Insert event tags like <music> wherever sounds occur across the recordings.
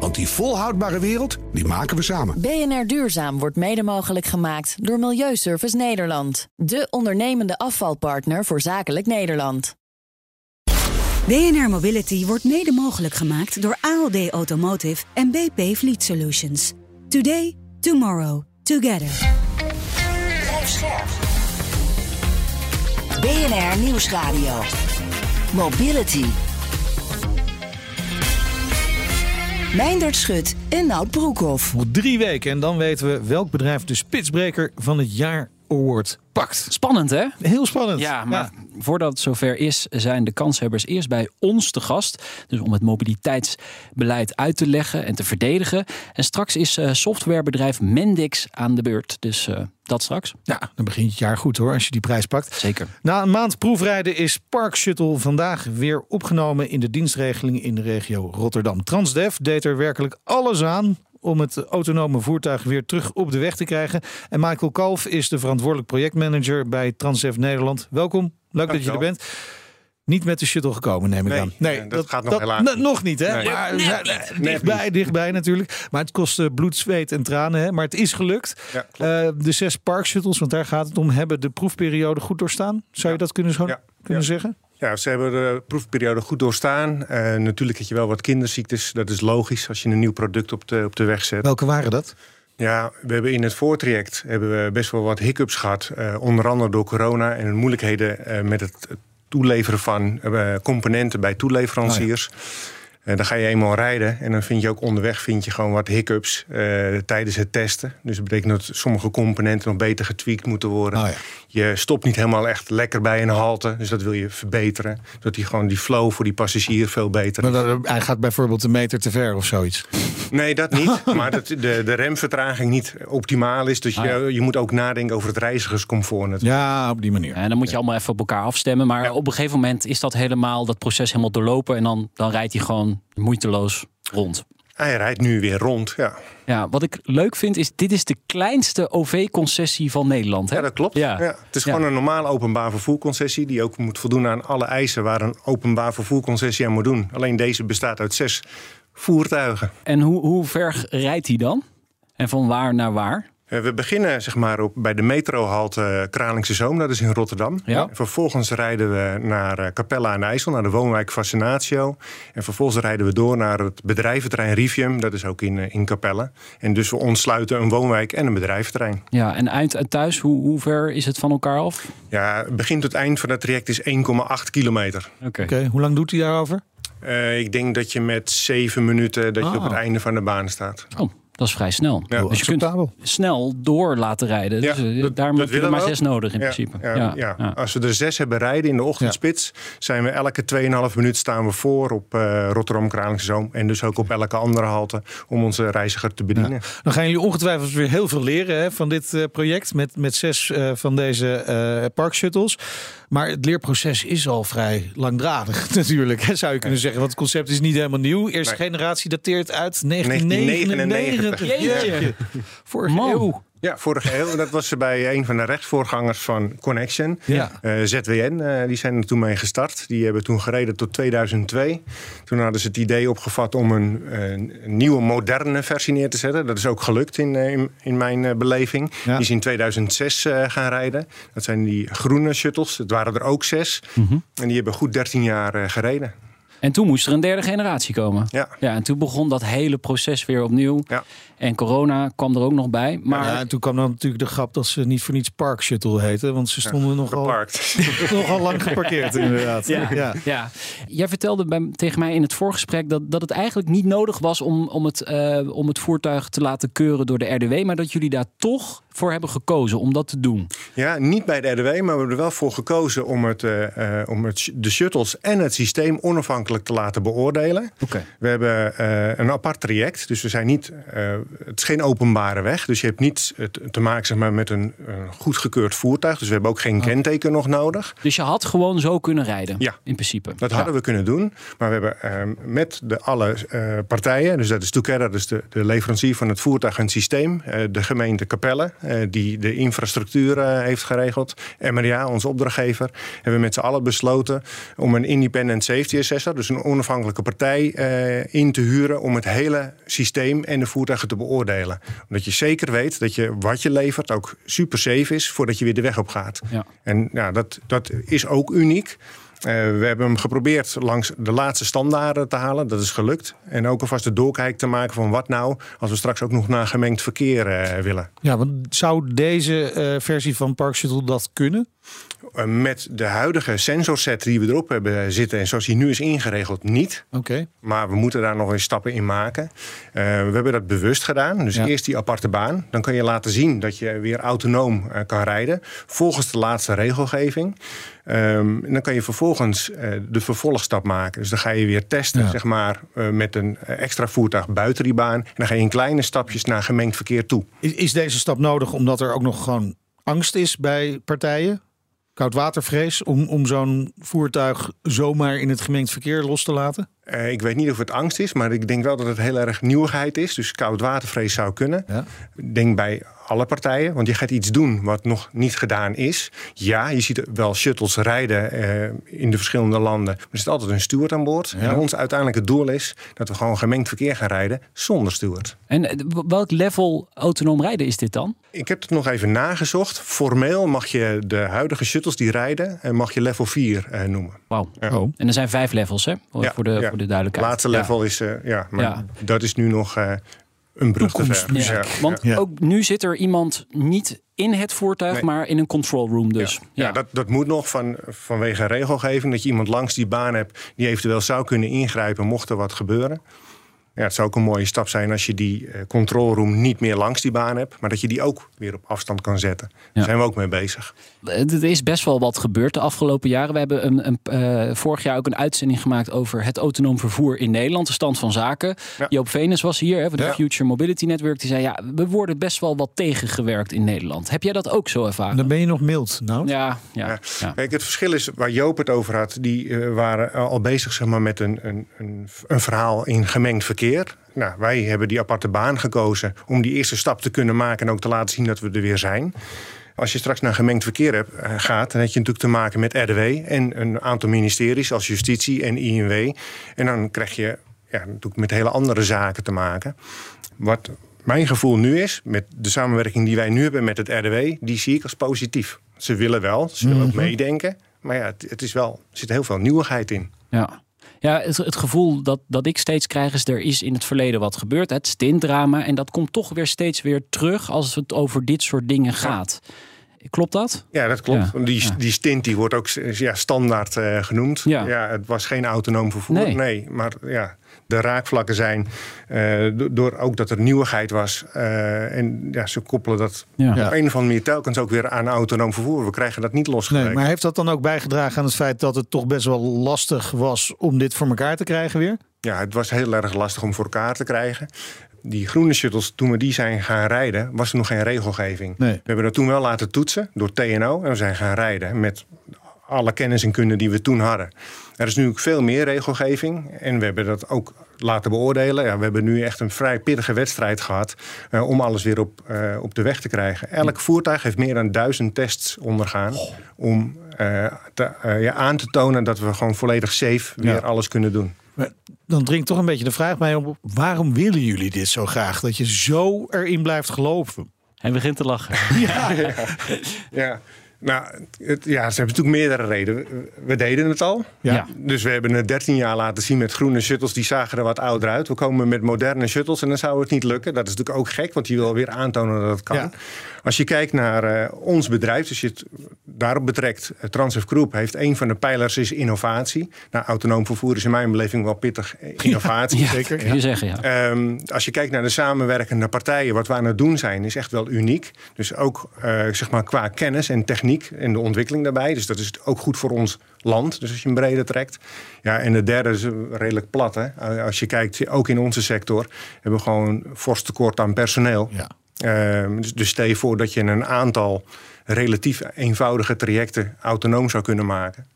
Want die volhoudbare wereld, die maken we samen. BNR Duurzaam wordt mede mogelijk gemaakt door Milieuservice Nederland. De ondernemende afvalpartner voor zakelijk Nederland. BNR Mobility wordt mede mogelijk gemaakt door ALD Automotive en BP Fleet Solutions. Today, tomorrow, together. BNR Nieuwsradio. Mobility. Meindert Schut en Nout Broekhoff. Drie weken en dan weten we welk bedrijf de spitsbreker van het jaar award pakt. Spannend, hè? Heel spannend. Ja, maar voordat het zover is, zijn de kanshebbers eerst bij ons te gast. Dus om het mobiliteitsbeleid uit te leggen en te verdedigen. En straks is uh, softwarebedrijf Mendix aan de beurt. Dus uh, dat straks. Ja, dan begint het jaar goed hoor, als je die prijs pakt. Zeker. Na een maand proefrijden is Park Shuttle vandaag weer opgenomen in de dienstregeling in de regio Rotterdam. Transdev deed er werkelijk alles aan om het autonome voertuig weer terug op de weg te krijgen. En Michael Kalf is de verantwoordelijk projectmanager bij Transdev Nederland. Welkom, leuk dat je er bent. Niet met de shuttle gekomen, neem ik nee, aan. Nee, dat, dat gaat nog helaas Nog niet, hè? Nee. Maar, Nee, nee, dichtbij, dichtbij natuurlijk. Maar het kostte bloed, zweet en tranen. Hè? Maar het is gelukt. Ja, Uh, de zes park shuttles, want daar gaat het om, hebben de proefperiode goed doorstaan. Zou je dat kunnen, zo, Ja. kunnen Ja. zeggen? Ja, ze hebben de proefperiode goed doorstaan. Eh, natuurlijk heb je wel wat kinderziektes. Dat is logisch als je een nieuw product op de, op de weg zet. Welke waren dat? Ja, we hebben in het voortraject hebben we best wel wat hiccups gehad. eh, onder andere door corona en de moeilijkheden eh, met het toeleveren van componenten bij toeleveranciers. Eh, dan ga je eenmaal rijden en dan vind je ook onderweg vind je gewoon wat hiccups tijdens het testen. Dus dat betekent dat sommige componenten nog beter getweakt moeten worden. Oh ja. Je stopt niet helemaal echt lekker bij een halte, dus dat wil je verbeteren. Zodat die gewoon die flow voor die passagier veel beter Maar dat- hij gaat bijvoorbeeld een meter te ver of zoiets. Nee, dat niet. <laughs> maar dat de, de remvertraging niet optimaal is. Dus je, je moet ook nadenken over het reizigerscomfort. natuurlijk. Ja, op die manier. En dan moet je allemaal even op elkaar afstemmen. Maar op een gegeven moment is dat helemaal, dat proces helemaal doorlopen. En dan, dan rijdt hij gewoon moeiteloos rond. Hij rijdt nu weer rond. Ja, Ja, wat ik leuk vind is, dit is de kleinste OV-concessie van Nederland. Hè? ja dat klopt. Ja. Ja. Het is Ja. gewoon een normale openbaar vervoerconcessie... die ook moet voldoen aan alle eisen waar een openbaar vervoerconcessie aan moet doen. Alleen deze bestaat uit zes voertuigen. En hoe, hoe ver rijdt hij dan? En van waar naar waar? Eh, We beginnen zeg maar, op, bij de metrohalte Kralingse Zoom, dat is in Rotterdam. Ja. Vervolgens rijden we naar eh, Capella aan IJssel, naar de woonwijk Fascinatio. En vervolgens rijden we door naar het bedrijventerrein Rivium, dat is ook in, eh, in Capelle. En dus we ontsluiten een woonwijk en een bedrijventerrein. Ja, en eind en thuis, hoe, hoe ver is het van elkaar af? Ja, begin tot eind van dat traject is 1,8 kilometer. Oké. Oké, hoe lang doet hij daarover? Eh, ik denk dat je met zeven minuten dat je Ah. op het einde van de baan staat. Oh, dat is vrij snel. Ja. dus je kunt snel door laten rijden. Ja, dus, eh, dat- daarom dat heb je er maar zes ook. nodig in Ja, principe. Ja, ja. ja. Als we er zes hebben rijden in de ochtendspits, zijn we elke 2,5 minuut staan we voor op eh, Rotterdam Kralingse Zoom. En dus ook op elke andere halte om onze reiziger te bedienen. Dan gaan jullie ongetwijfeld weer heel veel leren hè, van dit eh, project met, met zes eh, van deze eh parkshuttles. Maar het leerproces is al vrij langdradig <laughs> natuurlijk, hè, zou je kunnen zeggen. Want het concept is niet helemaal nieuw. Eerste Nee. generatie dateert uit 1999. 1999. Jeetje. Vorige Man. eeuw. Ja, vorige eeuw. Dat was bij een van de rechtsvoorgangers van Connection. Ja. Eh, ZWN, eh, die zijn er toen mee gestart. Die hebben toen gereden tot 2002. Toen hadden ze het idee opgevat om een, eh, een nieuwe, moderne versie neer te zetten. Dat is ook gelukt in, in, in mijn beleving. Ja. Die is in 2006 eh, gaan rijden. Dat zijn die groene shuttles. Het waren er ook zes. En die hebben goed 13 jaar gereden. En toen moest er een derde generatie komen. Ja. Ja, en toen begon dat hele proces weer opnieuw. Ja. En corona kwam er ook nog bij. Maar Ja, en toen kwam dan natuurlijk de grap dat ze niet voor niets Park Shuttle heten. Want ze stonden nogal, Geparkt. <laughs> nogal lang geparkeerd inderdaad. Ja, Ja. ja. Jij vertelde bij, tegen mij in het voorgesprek dat, dat het eigenlijk niet nodig was om, om, het, eh, om het voertuig te laten keuren door de RDW, maar dat jullie daar toch voor hebben gekozen om dat te doen. Ja, niet bij de RDW, maar we hebben er wel voor gekozen om, het, eh, eh, om het, de shuttles en het systeem onafhankelijk te laten beoordelen. Oké. We hebben eh, een apart traject, dus we zijn niet, eh, het is geen openbare weg. Dus je hebt niet te maken zeg maar, met een, een goedgekeurd voertuig. Dus we hebben ook geen kenteken nog nodig. Dus je had gewoon zo kunnen rijden, Ja. in principe. Dat hadden we kunnen doen. Maar we hebben eh, met de alle eh, partijen, dus dat is Together, dus de, de leverancier van het voertuig en het systeem, eh, de gemeente Capelle, eh, die de infrastructuur heeft geregeld, MRA, onze opdrachtgever, hebben we met z'n allen besloten om een independent safety assessor, dus een onafhankelijke partij, in te huren om het hele systeem en de voertuigen te beoordelen. Omdat je zeker weet dat je wat je levert ook super safe is voordat je weer de weg op gaat. Ja. En ja, dat, dat is ook uniek. Eh, we hebben hem geprobeerd langs de laatste standaarden te halen. Dat is gelukt. En ook alvast de doorkijk te maken van wat nou als we straks ook nog naar gemengd verkeer eh, willen. Ja, want zou deze eh, versie van Park Shuttle dat kunnen? Eh, met de huidige sensorset die we erop hebben zitten en zoals die nu is ingeregeld, niet. Oké. Maar we moeten daar nog eens stappen in maken. Eh, we hebben dat bewust gedaan. Dus Ja. eerst die aparte baan. Dan kan je laten zien dat je weer autonoom eh, kan rijden. Volgens de laatste regelgeving. Ehm, en dan kan je vervolgens de vervolgstap maken. Dus dan ga je weer testen Ja. zeg maar, met een extra voertuig buiten die baan. En dan ga je in kleine stapjes naar gemengd verkeer toe. Is, is deze stap nodig omdat er ook nog gewoon angst is bij partijen? Koudwatervrees om, om zo'n voertuig zomaar in het gemengd verkeer los te laten? Eh, ik weet niet of het angst is, maar ik denk wel dat het heel erg nieuwigheid is. Dus koudwatervrees zou kunnen. Ja. Ik denk bij alle partijen, want je gaat iets doen wat nog niet gedaan is. Ja, je ziet wel shuttles rijden eh, in de verschillende landen. Maar er zit altijd een steward aan boord. Ja. En ons uiteindelijke doel is dat we gewoon gemengd verkeer gaan rijden zonder steward. En eh, welk level autonoom rijden is dit dan? Ik heb het nog even nagezocht. Formeel mag je de huidige shuttles die rijden, eh, mag je level 4 eh, noemen. Wauw. Ja. Oh. En er zijn vijf levels, hè? Voor, Ja, voor, de, voor de duidelijkheid. laatste Ja. level is, eh, ja, maar Ja. dat is nu nog een brug. Toekomstmuziek. Ja, want Ja. ook nu zit er iemand niet in het voertuig, Nee. maar in een control room dus. Ja, dat, dat moet nog van, vanwege regelgeving. Dat je iemand langs die baan hebt die eventueel zou kunnen ingrijpen mocht er wat gebeuren. Ja, het zou ook een mooie stap zijn als je die eh, control room niet meer langs die baan hebt. Maar dat je die ook weer op afstand kan zetten. Daar zijn we ook mee bezig. Er is best wel wat gebeurd de afgelopen jaren. We hebben een, een, eh, vorig jaar ook een uitzending gemaakt over het autonoom vervoer in Nederland. De stand van zaken. Ja. Joop Venus was hier hè, van de Ja. Future Mobility Network. Die zei, ja, we worden best wel wat tegengewerkt in Nederland. Heb jij dat ook zo ervaren? Dan ben je nog mild. Nou, Ja, ja, Ja. ja. Kijk, het verschil is waar Joop het over had. Die eh, waren al bezig zeg maar, met een, een, een, een verhaal in gemengd verkeer. Nou, wij hebben die aparte baan gekozen om die eerste stap te kunnen maken en ook te laten zien dat we er weer zijn. Als je straks naar gemengd verkeer hebt, eh, gaat, dan heb je natuurlijk te maken met RDW en een aantal ministeries als justitie en INW. En dan krijg je ja, natuurlijk met hele andere zaken te maken. Wat mijn gevoel nu is, met de samenwerking die wij nu hebben met het RDW, die zie ik als positief. Ze willen wel, ze willen ook meedenken. Maar ja, het, het is wel, er zit heel veel nieuwigheid in. Ja. Ja, het, het gevoel dat, dat ik steeds krijg is... er is in het verleden wat gebeurd, het stintdrama... en dat komt toch weer steeds weer terug als het over dit soort dingen gaat. Klopt dat? Ja, dat klopt. Ja, Die, ja. die stint die wordt ook ja, standaard eh, genoemd. Ja. Ja. het was geen autonoom vervoer. Nee. Nee, maar ja, de raakvlakken zijn eh, do- door ook dat er nieuwigheid was. eh, en ja, ze koppelen dat Ja. op een of andere manier telkens ook weer aan autonoom vervoer. We krijgen dat niet losgelegd. nee, maar heeft dat dan ook bijgedragen aan het feit dat het toch best wel lastig was om dit voor elkaar te krijgen weer? Ja, het was heel erg lastig om voor elkaar te krijgen. Die groene shuttles, toen we die zijn gaan rijden, was er nog geen regelgeving. Nee. We hebben dat toen wel laten toetsen door TNO. En we zijn gaan rijden met alle kennis en kunde die we toen hadden. Er is nu ook veel meer regelgeving. En we hebben dat ook laten beoordelen. Ja, we hebben nu echt een vrij pittige wedstrijd gehad... eh, om alles weer op, eh, op de weg te krijgen. Elk voertuig heeft meer dan duizend tests ondergaan... om eh, te, ja, aan te tonen dat we gewoon volledig safe weer Ja. alles kunnen doen. Maar dan dringt toch een beetje de vraag bij op: waarom willen jullie dit zo graag? Dat je zo erin blijft geloven. Hij begint te lachen. <laughs> Ja, nou, het, ja, ze hebben natuurlijk meerdere redenen. We, we deden het al. Ja. Dus we hebben het 13 jaar laten zien met groene shuttles. Die zagen er wat ouder uit. We komen met moderne shuttles en dan zou het niet lukken. Dat is natuurlijk ook gek, want je wil weer aantonen dat het kan. Ja. Als je kijkt naar eh, ons bedrijf, dus je het daarop betrekt... eh, Transf Group heeft een van de pijlers is innovatie. Nou, autonoom vervoer is in mijn beleving wel pittig eh, innovatie. Ja, zeker, kun je zeggen, ja. Ehm, als je kijkt naar de samenwerkende partijen, wat we aan het doen zijn, is echt wel uniek. Dus ook zeg maar qua kennis en techniek en de ontwikkeling daarbij. Dus dat is ook goed voor ons land. Dus als je hem breder trekt. Ja, en de derde is redelijk plat. Hè? Als je kijkt, ook in onze sector hebben we gewoon fors tekort aan personeel. Ja. Ehm, dus, dus stel je voor dat je een aantal relatief eenvoudige trajecten autonoom zou kunnen maken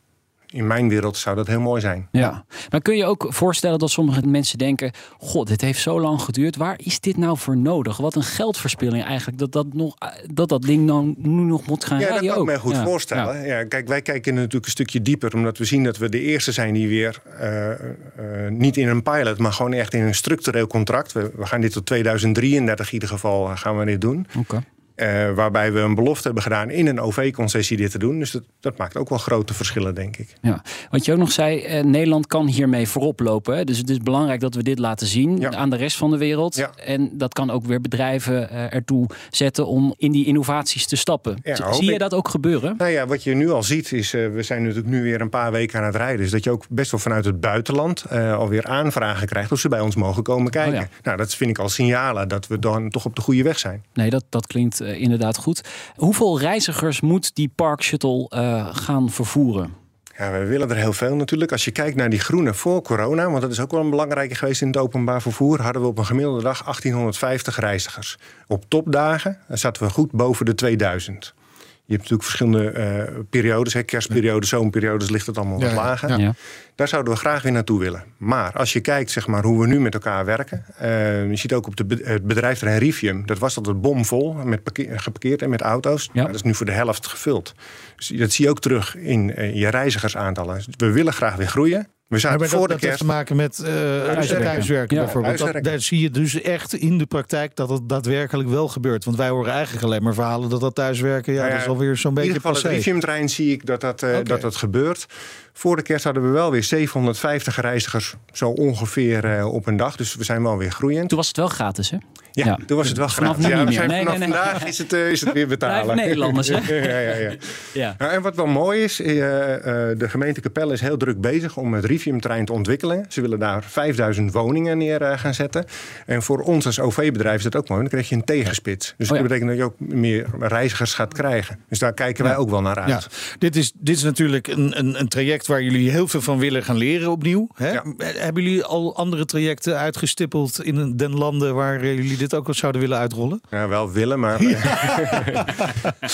in mijn wereld zou dat heel mooi zijn. Ja, maar kun je ook voorstellen dat sommige mensen denken: God, dit heeft zo lang geduurd. Waar is dit nou voor nodig? Wat een geldverspilling eigenlijk. Dat dat, nog, dat, dat ding nou, nu nog moet gaan ja, dat kan ik me goed voorstellen. Ja. kijk, wij kijken natuurlijk een stukje dieper, omdat we zien dat we de eerste zijn die weer uh, uh, niet in een pilot, maar gewoon echt in een structureel contract. We, we gaan dit tot 2033 in ieder geval gaan we dit doen. Okay. Uh, waarbij we een belofte hebben gedaan in een OV-concessie dit te doen. Dus dat, dat, maakt ook wel grote verschillen, denk ik. Ja, wat je ook nog zei, eh, Nederland kan hiermee voorop lopen. Hè? Dus het is belangrijk dat we dit laten zien ja. aan de rest van de wereld. Ja. En dat kan ook weer bedrijven uh, ertoe zetten om in die innovaties te stappen. Ja, Zie je dat ook gebeuren? Nou ja, wat je nu al ziet is, we zijn natuurlijk nu weer een paar weken aan het rijden. Is dat je ook best wel vanuit het buitenland alweer aanvragen krijgt of ze bij ons mogen komen kijken. Oh nou, dat vind ik al signalen dat we dan toch op de goede weg zijn. Nee, dat, dat klinkt inderdaad goed. Hoeveel reizigers moet die Park Shuttle uh, gaan vervoeren? Ja, we willen er heel veel natuurlijk. Als je kijkt naar die groene voor corona, want dat is ook wel een belangrijke geweest in het openbaar vervoer, hadden we op een gemiddelde dag 1850 reizigers. Op topdagen zaten we goed boven de 2000. Je hebt natuurlijk verschillende uh, periodes, hè, kerstperiodes, zomerperiodes, ligt het allemaal wat ja, lager. Ja. Ja. Daar zouden we graag weer naartoe willen. Maar als je kijkt zeg maar, hoe we nu met elkaar werken. eh, je ziet ook op de be- het bedrijfterrein Rivium. Dat was altijd bomvol met parkeer- geparkeerd en met auto's. Ja. Dat is nu voor de helft gevuld. Dus dat zie je ook terug in eh, je reizigersaantallen. Dus we willen graag weer groeien. We Maar zaten dat, voor de dat heeft te maken met uh, thuiswerken. Ja, bijvoorbeeld. Dat, daar zie je dus echt in de praktijk dat het daadwerkelijk wel gebeurt. Want wij horen eigenlijk alleen maar verhalen dat dat thuiswerken, ja, Nou ja, dat is alweer zo'n In beetje ieder geval het passé. Riviumtrein zie ik dat dat, eh, dat dat gebeurt. Voor de kerst hadden we wel weer 750 reizigers zo ongeveer eh, op een dag. Dus we zijn wel weer groeiend. Toen was het wel gratis, hè? Ja, Ja. toen was het wel Vanaf gratis. Ja, niet we meer. zijn Nee, vanaf nee, nee. vandaag is het, eh, is het weer betalen. Nederlanders, hè? <laughs> ja, ja, ja. Ja. Nou, en wat wel mooi is, eh, eh, de gemeente Capelle is heel druk bezig om het Riviumtrein te ontwikkelen. Ze willen daar 5000 woningen neer eh, gaan zetten. En voor ons als OV-bedrijf is dat ook mooi. Dan krijg je een tegenspits. Dus Oh ja. dat betekent dat je ook meer reizigers gaat krijgen. Dus daar kijken wij ook wel naar uit. Ja, dit is, dit is natuurlijk een, een, een traject waar jullie heel veel van willen gaan leren opnieuw. Hè? Ja. Hebben jullie al andere trajecten uitgestippeld in den landen waar eh, jullie dit ook zouden willen uitrollen? Ja, wel willen, maar... <laughs>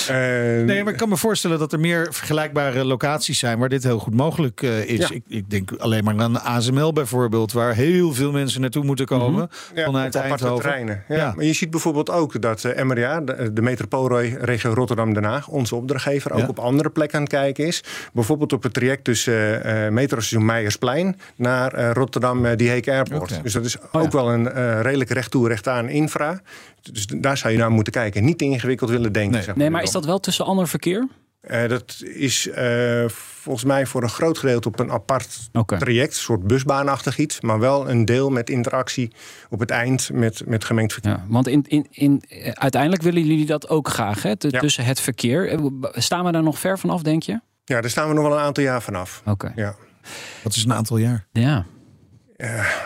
Eh, Nee, maar ik kan me voorstellen dat er meer vergelijkbare locaties zijn waar dit heel goed mogelijk eh, is. Ja. Ik, ik denk alleen maar aan ASML bijvoorbeeld, waar heel veel mensen naartoe moeten komen Ja, vanuit Eindhoven. treinen. Ja. Maar je ziet bijvoorbeeld ook dat MRA, de, de metropoolregio Rotterdam-Den Haag, onze opdrachtgever, ook op andere plekken aan het kijken is. Bijvoorbeeld op het traject tussen eh eh, metrostation Meijersplein naar eh, Rotterdam eh, Die Heek Airport. Dus dat is Oh ja. ook wel een eh, redelijk recht toe recht aan infra. Dus daar zou je naar moeten kijken. Niet te ingewikkeld willen denken. Nee. zeg Nee, maar is dat wel tussen ander verkeer? Eh, dat is eh, volgens mij voor een groot gedeelte op een apart traject, een soort busbaanachtig iets, maar wel een deel met interactie op het eind met, met gemengd verkeer. Ja, want in, in, in, uiteindelijk willen jullie dat ook graag, hè? T- Ja. Tussen het verkeer. Staan we daar nog ver vanaf, denk je? Ja, daar staan we nog wel een aantal jaar vanaf. Oké. Ja. Dat is een aantal jaar. Ja.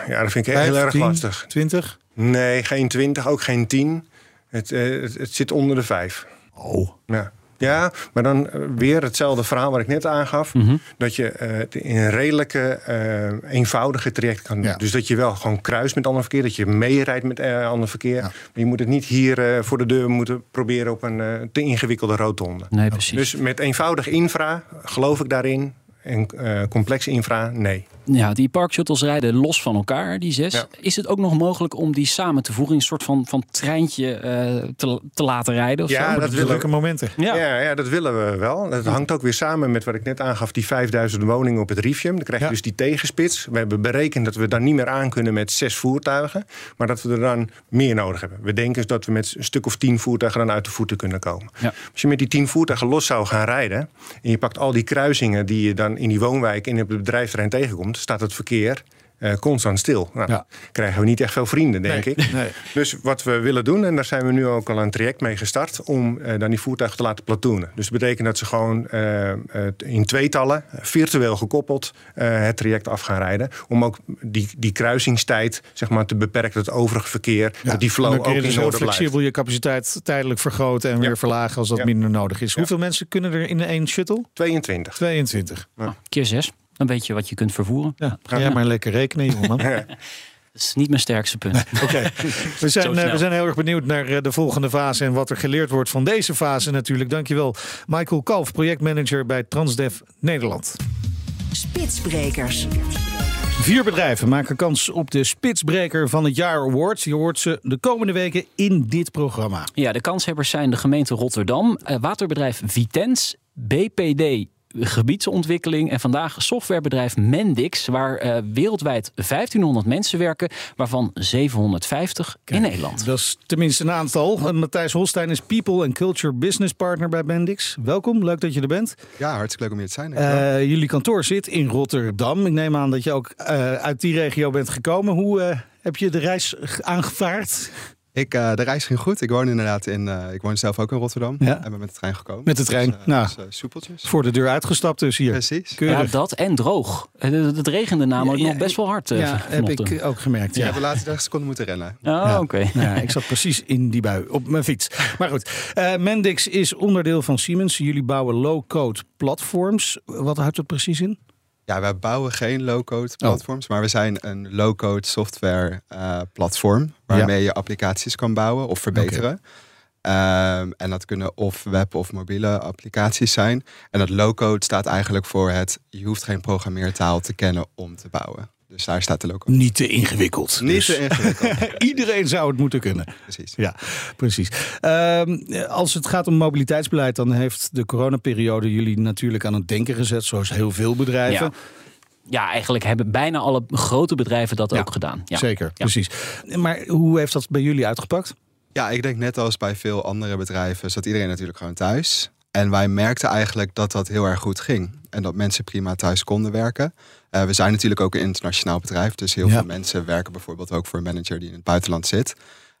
ja, dat vind ik heel erg 15, lastig. 20? Nee, geen 20, ook geen 10. Het, eh, het, het zit onder de 5. Oh. Ja. Ja, maar dan eh, weer hetzelfde verhaal wat ik net aangaf. Mhm. Dat je het in een redelijke, eh, eenvoudige traject kan doen. Ja. Dus dat je wel gewoon kruist met ander verkeer. Dat je meerijdt met ander verkeer. Ja. Maar je moet het niet hier voor de deur moeten proberen op een te ingewikkelde rotonde. Nee, precies. Dus met eenvoudig infra geloof ik daarin. En complexe infra, nee. Ja, die parkshuttles rijden los van elkaar, die zes. Ja. Is het ook nog mogelijk om die samen te voegen... in een soort van, van treintje eh, te, te laten rijden? Of Ja, zo? dat Dat willen drukke we. momenten. Ja. Ja. Ja, dat willen we wel. Dat hangt ook weer samen met wat ik net aangaf, die 5000 woningen op het Rivium. Dan krijg je Ja. dus die tegenspits. We hebben berekend dat we daar niet meer aan kunnen met zes voertuigen. Maar dat we er dan meer nodig hebben. We denken dus dat we met een stuk of tien voertuigen dan uit de voeten kunnen komen. Ja. Als je met die tien voertuigen los zou gaan rijden. en je pakt al die kruisingen die je dan in die woonwijk en op het bedrijfsterrein tegenkomt. Staat het verkeer eh, constant stil. Nou, Ja. krijgen we niet echt veel vrienden, denk Nee, ik. nee. Dus wat we willen doen, en daar zijn we nu ook al een traject mee gestart, om eh, dan die voertuigen te laten platoonen. Dus dat betekent dat ze gewoon eh, eh, in tweetallen, virtueel gekoppeld, eh, het traject af gaan rijden. Om ook die, die kruisingstijd zeg maar, te beperken, het overige verkeer, Ja, dat die flow ook in dus orde blijft. flexibel je capaciteit tijdelijk vergroten en weer Ja. verlagen als dat Ja. minder nodig is. Hoeveel mensen kunnen er in één shuttle? 22. 22. Keer zes. Dan weet je wat je kunt vervoeren. Ja, ga jij maar lekker rekenen, jongeman. <laughs> Dat is niet mijn sterkste punt. Oké, <laughs> we, zijn, eh, we zijn heel erg benieuwd naar eh, de volgende fase en wat er geleerd wordt van deze fase natuurlijk. Dankjewel, Michael Kalf, projectmanager bij Transdev Nederland. Spitsbrekers. Vier bedrijven maken kans op de Spitsbreker van het jaar award. Je hoort ze de komende weken in dit programma. Ja, de kanshebbers zijn de gemeente Rotterdam, eh, waterbedrijf Vitens, BPD gebiedsontwikkeling en vandaag softwarebedrijf Mendix, waar eh, wereldwijd 1500 mensen werken, waarvan 750 in Nederland. Dat is tenminste een aantal. En Matthijs Holstein is People and Culture Business Partner bij Bendix. Welkom, leuk dat je er bent. Ja, hartstikke leuk om hier te zijn. Eh, jullie kantoor zit in Rotterdam. Ik neem aan dat je ook eh, uit die regio bent gekomen. Hoe eh, heb je de reis aangevaard? Ik, eh, de reis ging goed. Ik woon inderdaad in. eh, ik woon zelf ook in Rotterdam. Ja. En ben met de trein gekomen. Met de trein. Dus, eh, Nou. dus, soepeltjes. Voor de deur uitgestapt dus hier. Precies. Ja, Keurig. dat en droog. Het het regende namelijk Ja, ja, nog best wel hard. eh, Ja, heb ik ook gemerkt. Ik Ja. heb de laatste 30 seconden moeten rennen. Oh, Ja. oké. Nou ja, ik zat <laughs> precies in die bui op mijn fiets. Maar goed, eh, Mendix is onderdeel van Siemens. Jullie bouwen low-code platforms. Wat houdt dat precies in? Ja, wij bouwen geen Oh. low-code platforms, maar we zijn een low-code software eh, platform waarmee je applicaties kan bouwen of verbeteren. Ehm, en dat kunnen of web- of mobiele applicaties zijn. En dat low-code staat eigenlijk voor het, je hoeft geen programmeertaal te kennen om te bouwen. Dus daar staat de low-code. Niet te ingewikkeld. Niet Dus te ingewikkeld. <laughs> Iedereen zou het moeten kunnen. Precies. Ja, precies. Ehm, als het gaat om mobiliteitsbeleid, dan heeft de coronaperiode jullie natuurlijk aan het denken gezet, zoals heel veel bedrijven. Ja. Ja, eigenlijk hebben bijna alle grote bedrijven dat Ja, ook gedaan. Ja. Zeker, precies. Maar hoe heeft dat bij jullie uitgepakt? Ja, ik denk net als bij veel andere bedrijven zat iedereen natuurlijk gewoon thuis. En wij merkten eigenlijk dat dat heel erg goed ging. En dat mensen prima thuis konden werken. Eh, we zijn natuurlijk ook een internationaal bedrijf. Dus heel Ja. veel mensen werken bijvoorbeeld ook voor een manager die in het buitenland zit.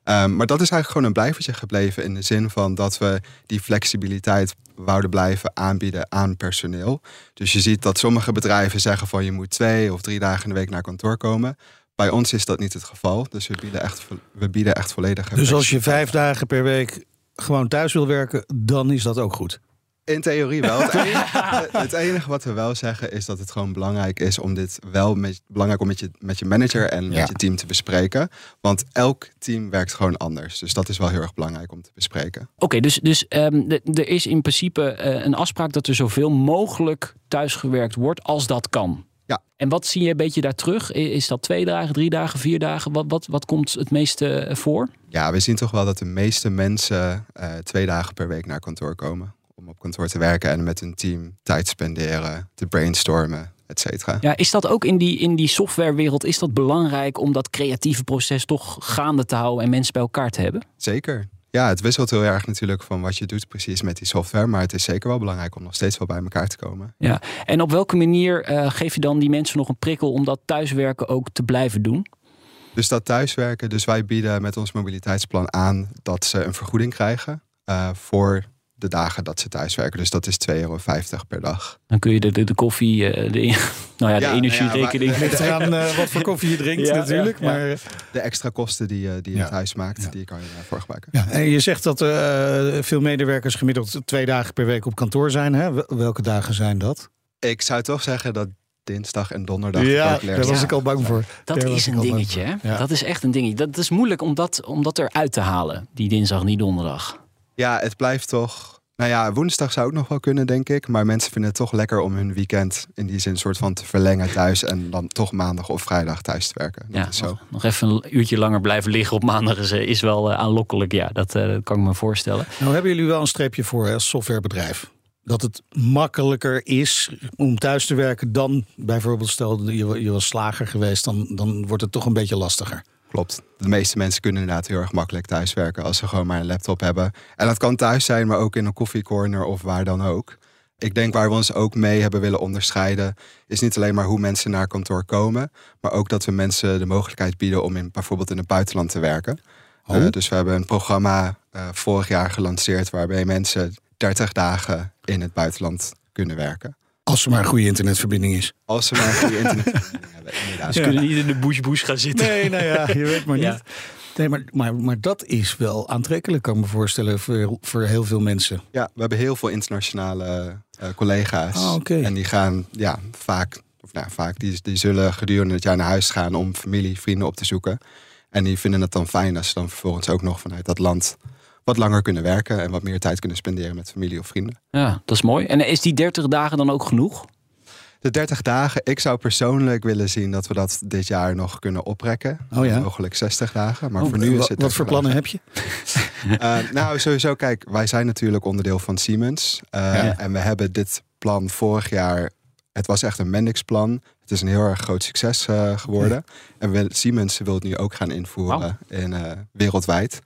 Ehm, maar dat is eigenlijk gewoon een blijvertje gebleven. In de zin van dat we die flexibiliteit wouden blijven aanbieden aan personeel. Dus je ziet dat sommige bedrijven zeggen van je moet twee of drie dagen in de week naar kantoor komen. Bij ons is dat niet het geval. Dus we bieden echt, we bieden echt volledige Dus als je vijf dagen per week gewoon thuis wil werken, dan is dat ook goed. In theorie wel. Het <laughs> enige, het enige wat we wel zeggen is dat het gewoon belangrijk is om dit wel met, belangrijk om met je, met je manager en Ja. met je team te bespreken. Want elk team werkt gewoon anders. Dus dat is wel heel erg belangrijk om te bespreken. Oké, dus, dus ehm, er is in principe eh, een afspraak dat er zoveel mogelijk thuisgewerkt wordt als dat kan. Ja. En wat zie je een beetje daar terug? Is dat twee dagen, drie dagen, vier dagen? Wat, wat, wat komt het meeste eh, voor? Ja, we zien toch wel dat de meeste mensen eh, twee dagen per week naar kantoor komen. Om op kantoor te werken en met hun team tijd spenderen, te brainstormen, et cetera. Ja, is dat ook in die, in die softwarewereld, is dat belangrijk om dat creatieve proces toch gaande te houden en mensen bij elkaar te hebben? Zeker. Ja, het wisselt heel erg natuurlijk van wat je doet precies met die software. Maar het is zeker wel belangrijk om nog steeds wel bij elkaar te komen. Ja. En op welke manier eh, geef je dan die mensen nog een prikkel om dat thuiswerken ook te blijven doen? Dus dat thuiswerken, dus wij bieden met ons mobiliteitsplan aan dat ze een vergoeding krijgen eh, voor de dagen dat ze thuiswerken. Dus dat is 2,50 euro per dag. Dan kun je de, de, de koffie, eh, de, <laughs> nou ja, de Ja, energierekening. nou ja, Ligt <laughs> eraan eh, wat voor koffie je drinkt <laughs> Ja, natuurlijk. ja, ja. Maar, eh, De extra kosten die, je- die je Ja. het huis maakt, Ja. die kan je daarvoor gebruiken. ja. En je zegt dat eh, veel medewerkers gemiddeld twee dagen per week op kantoor zijn. Hè? Wel- Welke dagen zijn dat? Ik zou toch zeggen dat dinsdag en donderdag ja, daar was ik al bang voor. Dat Daar is een dingetje, hè? Ja. Dat is echt een dingetje. Dat is moeilijk om dat, om dat eruit te halen, die dinsdag, die donderdag. Ja, het blijft toch... Nou ja, woensdag zou ook nog wel kunnen, denk ik. Maar mensen vinden het toch lekker om hun weekend in die zin soort van te verlengen thuis. En dan toch maandag of vrijdag thuis te werken. Dat Ja, is zo. nog, nog even een uurtje langer blijven liggen op maandag is, eh, is wel eh, aanlokkelijk. Ja, dat, eh, dat kan ik me voorstellen. Nou hebben jullie wel een streepje voor hè, als softwarebedrijf. Dat het makkelijker is om thuis te werken dan bijvoorbeeld stel je, je was slager geweest, dan, dan wordt het toch een beetje lastiger. Klopt. De meeste mensen kunnen inderdaad heel erg makkelijk thuiswerken als ze gewoon maar een laptop hebben. En dat kan thuis zijn, maar ook in een koffiecorner of waar dan ook. Ik denk waar we ons ook mee hebben willen onderscheiden, is niet alleen maar hoe mensen naar kantoor komen, maar ook dat we mensen de mogelijkheid bieden om in, bijvoorbeeld in het buitenland te werken. Oh. Uh, dus we hebben een programma uh, vorig jaar gelanceerd waarbij mensen 30 dagen in het buitenland kunnen werken. Als er maar een goede internetverbinding is. Als ze maar een goede <laughs> internetverbinding hebben, inderdaad. Ze kunnen niet in de bush-bush gaan zitten. Nee, nou ja, je weet maar <laughs> niet. Ja. Nee, maar, maar, maar dat is wel aantrekkelijk, kan ik me voorstellen, voor, voor heel veel mensen. Ja, we hebben heel veel internationale uh, collega's. Ah, oké. En die gaan ja, vaak, of nou, vaak die, die zullen gedurende het jaar naar huis gaan om familie, vrienden op te zoeken. En die vinden het dan fijn als ze dan vervolgens ook nog vanuit dat land wat langer kunnen werken en wat meer tijd kunnen spenderen met familie of vrienden. Ja, dat is mooi. En is die 30 dagen dan ook genoeg? De 30 dagen, ik zou persoonlijk willen zien dat we dat dit jaar nog kunnen oprekken. Oh ja? Mogelijk 60 dagen. Maar Oh, voor nu is het. wat voor plannen heb je? Uh, <laughs> nou, sowieso, kijk, wij zijn natuurlijk onderdeel van Siemens. Uh, Ja. En we hebben dit plan vorig jaar. Het was echt een Mendix-plan. Het is een heel erg groot succes uh, geworden. En we, Siemens wil het nu ook gaan invoeren in, uh, wereldwijd.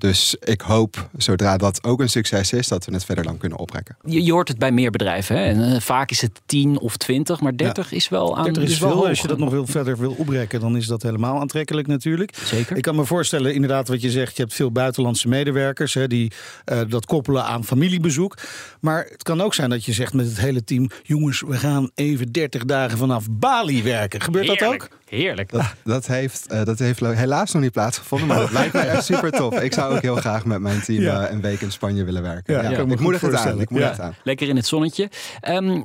Dus ik hoop, zodra dat ook een succes is, dat we het verder lang kunnen oprekken. Je, je hoort het bij meer bedrijven. Hè? En, uh, vaak is het 10 of 20, maar 30 is wel aan 30 is wel veel. hoog. Als je dat nog wil, verder wil oprekken, dan is dat helemaal aantrekkelijk natuurlijk. Zeker. Ik kan me voorstellen, inderdaad, wat je zegt, je hebt veel buitenlandse medewerkers hè, die uh, dat koppelen aan familiebezoek. Maar het kan ook zijn dat je zegt met het hele team: jongens, we gaan even 30 dagen vanaf Bali werken. Gebeurt dat ook? Heerlijk. Dat, dat, heeft, uh, dat heeft helaas nog niet plaatsgevonden, maar dat lijkt me echt super tof. Ik zou ook heel graag met mijn team ja. uh, een week in Spanje willen werken. Ja, ja. Ik moedig het aan. Ik moedig het aan. Lekker in het zonnetje. Um, uh,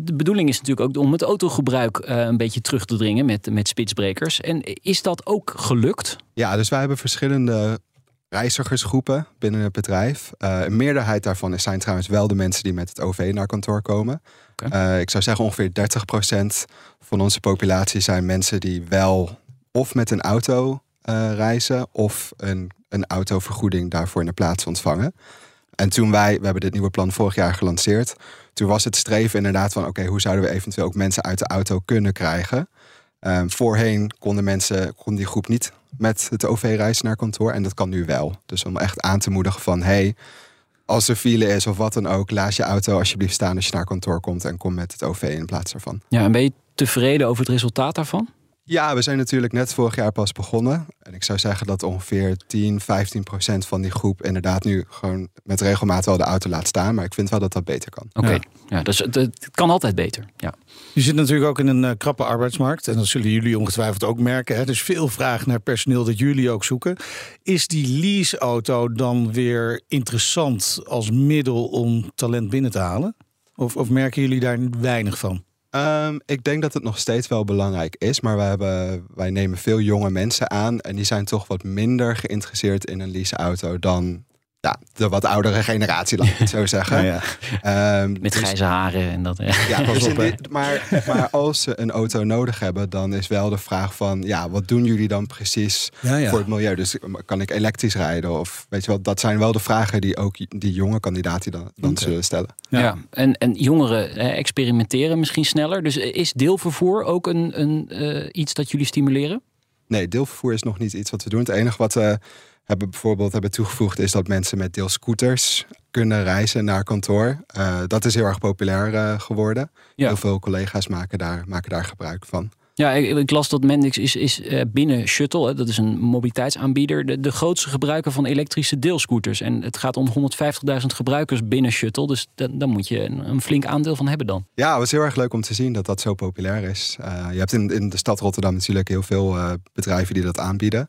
de bedoeling is natuurlijk ook om het autogebruik uh, een beetje terug te dringen met, met spitsbrekers. En is dat ook gelukt? Ja, dus wij hebben verschillende reizigersgroepen binnen het bedrijf. Uh, een meerderheid daarvan zijn trouwens wel de mensen die met het OV naar kantoor komen. Okay. Uh, ik zou zeggen ongeveer 30% van onze populatie zijn mensen die wel of met een auto uh, reizen of een, een autovergoeding daarvoor in de plaats ontvangen. En toen wij, we hebben dit nieuwe plan vorig jaar gelanceerd, toen was het streven inderdaad van oké, okay, hoe zouden we eventueel ook mensen uit de auto kunnen krijgen? Um, voorheen konden mensen, kon die groep niet met het OV reizen naar kantoor en dat kan nu wel. Dus om echt aan te moedigen van hey, als er file is of wat dan ook, laat je auto alsjeblieft staan als je naar kantoor komt en kom met het OV in plaats daarvan. Ja, en ben je tevreden over het resultaat daarvan? Ja, we zijn natuurlijk net vorig jaar pas begonnen. En ik zou zeggen dat ongeveer 10, 15 procent van die groep inderdaad nu gewoon met regelmaat wel de auto laat staan. Maar ik vind wel dat dat beter kan. Oké, okay. ja. ja, dus het, het, kan altijd beter. Ja. Je zit natuurlijk ook in een uh, krappe arbeidsmarkt. En dat zullen jullie ongetwijfeld ook merken. Hè? Dus veel vraag naar personeel dat jullie ook zoeken. Is die leaseauto dan weer interessant als middel om talent binnen te halen? Of, of merken jullie daar weinig van? Um, ik denk dat het nog steeds wel belangrijk is, maar wij, hebben, wij nemen veel jonge mensen aan en die zijn toch wat minder geïnteresseerd in een leaseauto dan ja, de wat oudere generatie, laat ik het zo <laughs> zeggen. Ja, ja. Um, Met grijze dus, haren en dat. Ja, dus dit, maar, maar als ze een auto nodig hebben, dan is wel de vraag van, ja, wat doen jullie dan precies ja, voor het milieu? Dus kan ik elektrisch rijden? Of weet je wel, dat zijn wel de vragen die ook die jonge kandidaten dan, dan okay. zullen stellen. Ja, en, en jongeren eh, experimenteren misschien sneller. Dus is deelvervoer ook een, een uh, iets dat jullie stimuleren? Nee, deelvervoer is nog niet iets wat we doen. Het enige wat we hebben bijvoorbeeld hebben toegevoegd is dat mensen met deelscooters kunnen reizen naar kantoor. Uh, dat is heel erg populair uh, geworden. Ja. Heel veel collega's maken daar, maken daar gebruik van. Ja, ik, ik las dat Mendix is, is uh, binnen Shuttle, hè, dat is een mobiliteitsaanbieder, de, de grootste gebruiker van elektrische deelscooters. En het gaat om 150.000 gebruikers binnen Shuttle. Dus dan, dan moet je een, een, flink aandeel van hebben dan. Ja, het was heel erg leuk om te zien dat dat zo populair is. Je hebt in, in de stad Rotterdam natuurlijk heel veel bedrijven die dat aanbieden.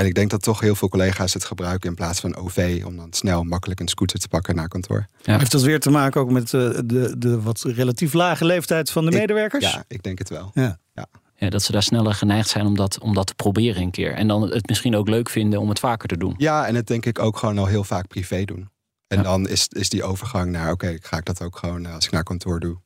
En ik denk dat toch heel veel collega's het gebruiken in plaats van OV. Om dan snel makkelijk een scooter te pakken naar kantoor. Ja. Heeft dat weer te maken ook met uh, de, de wat relatief lage leeftijd van de ik, medewerkers? Ja, ik denk het wel. Ja. ja. Ja, dat ze daar sneller geneigd zijn om dat, om dat te proberen een keer. En dan het misschien ook leuk vinden om het vaker te doen. Ja, en het denk ik ook gewoon al heel vaak privé doen. En ja. dan is, is die overgang naar, oké, okay, ga ik dat ook gewoon als ik naar kantoor doe.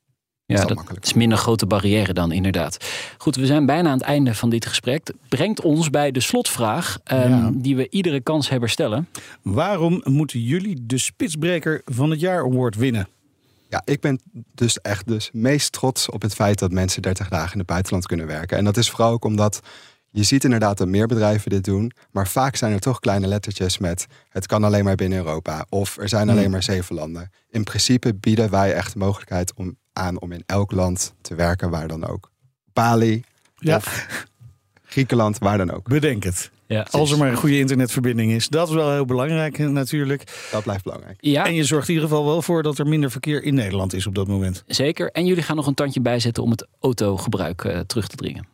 Ja, dat, dat is minder grote barrière dan inderdaad. Goed, we zijn bijna aan het einde van dit gesprek. Brengt ons bij de slotvraag um, ja. die we iedere kanshebber stellen. Waarom moeten jullie de Spitsbreker van het jaar award winnen? Ja, ik ben dus echt dus meest trots op het feit dat mensen 30 dagen in het buitenland kunnen werken. En dat is vooral ook omdat Je ziet inderdaad dat meer bedrijven dit doen, maar vaak zijn er toch kleine lettertjes met het kan alleen maar binnen Europa of er zijn alleen maar zeven landen. In principe bieden wij echt de mogelijkheid om aan om in elk land te werken, waar dan ook. Bali Ja. of Griekenland, waar dan ook. Bedenk het. Ja. Als er maar een goede internetverbinding is. Dat is wel heel belangrijk natuurlijk. Dat blijft belangrijk. Ja, En je zorgt in ieder geval wel voor dat er minder verkeer in Nederland is op dat moment. zeker. En jullie gaan nog een tandje bijzetten om het autogebruik eh, terug te dringen.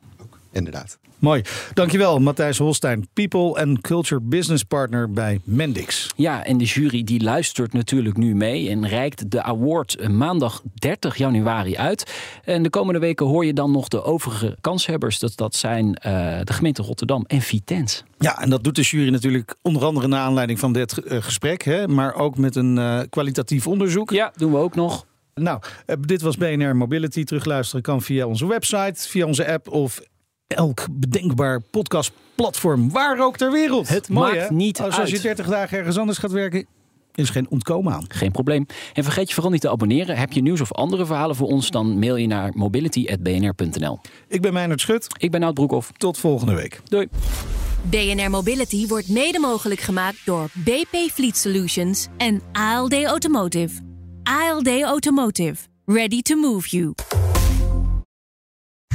Inderdaad. Mooi. Dankjewel Matthijs Holstein, People and Culture Business Partner bij Mendix. Ja, en de jury die luistert natuurlijk nu mee en reikt de award maandag 30 januari uit. En de komende weken hoor je dan nog de overige kanshebbers. Dat, dat zijn eh, de gemeente Rotterdam en Vitens. Ja, en dat doet de jury natuurlijk onder andere naar aanleiding van dit eh, gesprek, hè, maar ook met een eh, kwalitatief onderzoek. Ja, doen we ook nog. Nou, dit was BNR Mobility. Terugluisteren kan via onze website, via onze app of elk bedenkbaar podcastplatform, waar ook ter wereld. Het Mooi, maakt hè? niet Als, als je uit. 30 dagen ergens anders gaat werken, is geen ontkomen aan. Geen probleem. En vergeet je vooral niet te abonneren. Heb je nieuws of andere verhalen voor ons, dan mail je naar mobility.bnr.nl. Ik ben Meijnerd Schut. Ik ben Nout Broekhoff. Tot volgende week. Doei. BNR Mobility wordt mede mogelijk gemaakt door BP Fleet Solutions en ALD Automotive. ALD Automotive. Ready to move you.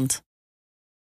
Land.